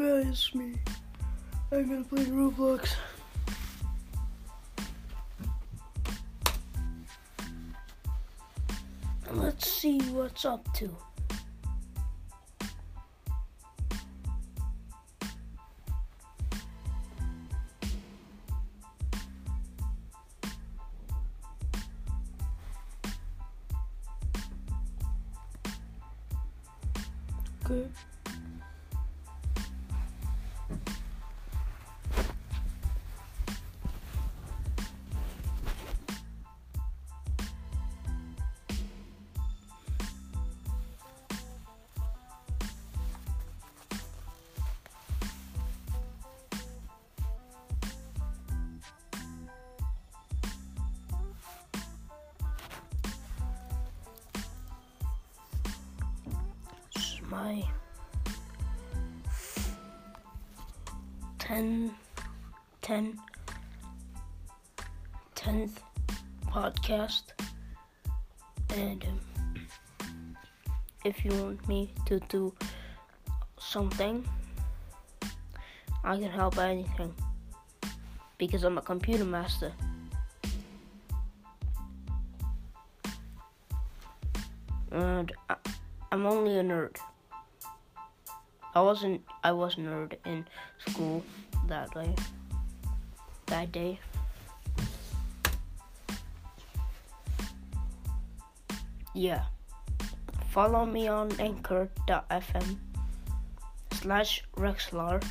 it's me. I'm gonna play Roblox. Let's see what's up to. Good. My 10, 10, 10th podcast. And um, if you want me to do something, I can help anything because I'm a computer master. And I, I'm only a nerd. I wasn't I was nerd in school that day. That day. Yeah. Follow me on anchor.fm slash Rexlar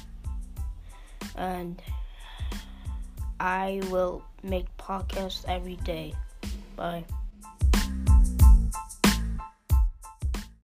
and I will make podcasts every day. Bye.